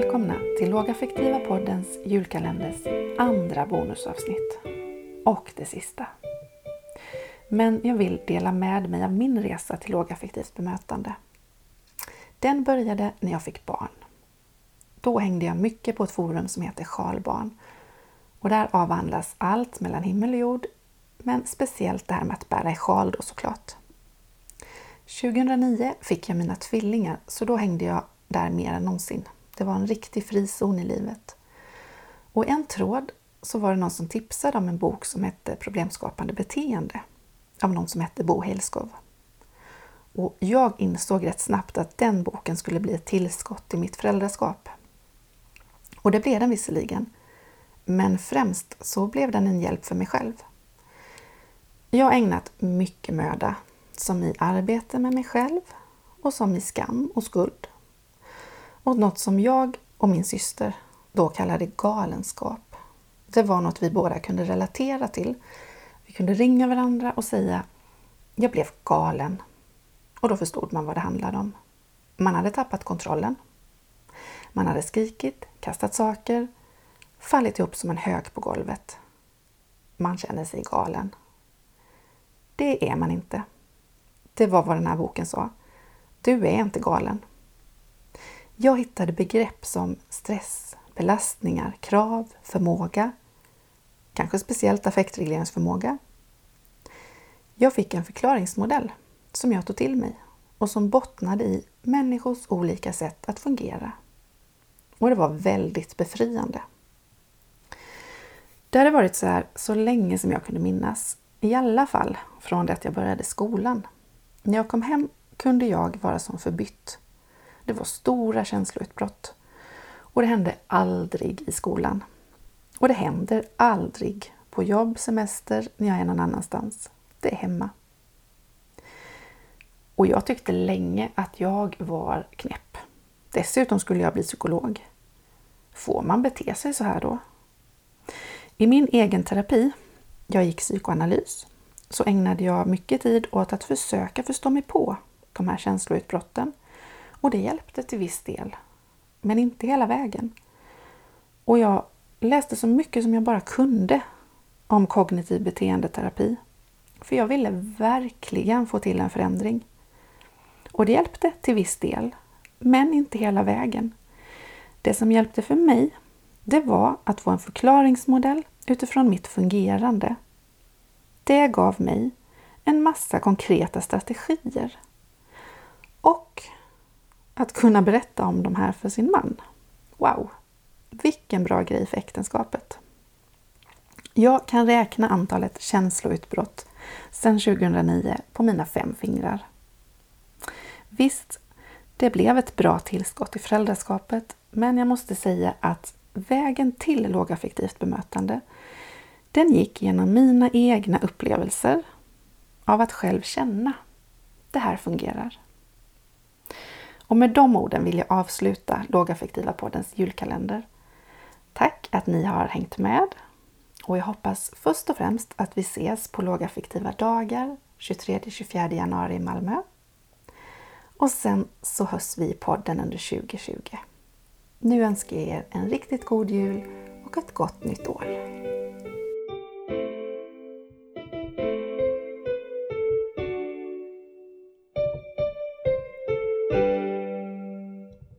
Välkomna till Lågaffektiva poddens julkalenders andra bonusavsnitt. Och det sista. Men jag vill dela med mig av min resa till lågaffektivt bemötande. Den började när jag fick barn. Då hängde jag mycket på ett forum som heter Sjalbarn. Och där avhandlas allt mellan himmel och jord, men speciellt det här med att bära i sjal då såklart. 2009 fick jag mina tvillingar, så då hängde jag där mer än någonsin. Det var en riktig frizon i livet. Och i en tråd så var det någon som tipsade om en bok som hette Problemskapande beteende av någon som hette Bo Hejlskov. Och jag insåg rätt snabbt att den boken skulle bli ett tillskott i mitt föräldraskap. Och det blev den visserligen. Men främst så blev den en hjälp för mig själv. Jag har ägnat mycket möda, som i arbete med mig själv och som i skam och skuld och något som jag och min syster då kallade galenskap. Det var något vi båda kunde relatera till. Vi kunde ringa varandra och säga Jag blev galen. Och då förstod man vad det handlade om. Man hade tappat kontrollen. Man hade skrikit, kastat saker, fallit ihop som en hög på golvet. Man känner sig galen. Det är man inte. Det var vad den här boken sa. Du är inte galen. Jag hittade begrepp som stress, belastningar, krav, förmåga, kanske speciellt affektregleringsförmåga. Jag fick en förklaringsmodell som jag tog till mig och som bottnade i människors olika sätt att fungera. Och det var väldigt befriande. Det hade varit så här så länge som jag kunde minnas, i alla fall från det att jag började skolan. När jag kom hem kunde jag vara som förbytt det var stora känsloutbrott. Och det hände aldrig i skolan. Och det händer aldrig på jobb, semester, när jag är någon annanstans. Det är hemma. Och jag tyckte länge att jag var knäpp. Dessutom skulle jag bli psykolog. Får man bete sig så här då? I min egen terapi, jag gick psykoanalys, så ägnade jag mycket tid åt att försöka förstå mig på de här känsloutbrotten och det hjälpte till viss del, men inte hela vägen. Och jag läste så mycket som jag bara kunde om kognitiv beteendeterapi. För jag ville verkligen få till en förändring. Och det hjälpte till viss del, men inte hela vägen. Det som hjälpte för mig, det var att få en förklaringsmodell utifrån mitt fungerande. Det gav mig en massa konkreta strategier. Och att kunna berätta om de här för sin man. Wow! Vilken bra grej för äktenskapet! Jag kan räkna antalet känsloutbrott sedan 2009 på mina fem fingrar. Visst, det blev ett bra tillskott i föräldraskapet, men jag måste säga att vägen till lågaffektivt bemötande, den gick genom mina egna upplevelser av att själv känna. Det här fungerar. Och med de orden vill jag avsluta Lågaffektiva poddens julkalender. Tack att ni har hängt med och jag hoppas först och främst att vi ses på lågaffektiva dagar 23-24 januari i Malmö. Och sen så hörs vi i podden under 2020. Nu önskar jag er en riktigt god jul och ett gott nytt år.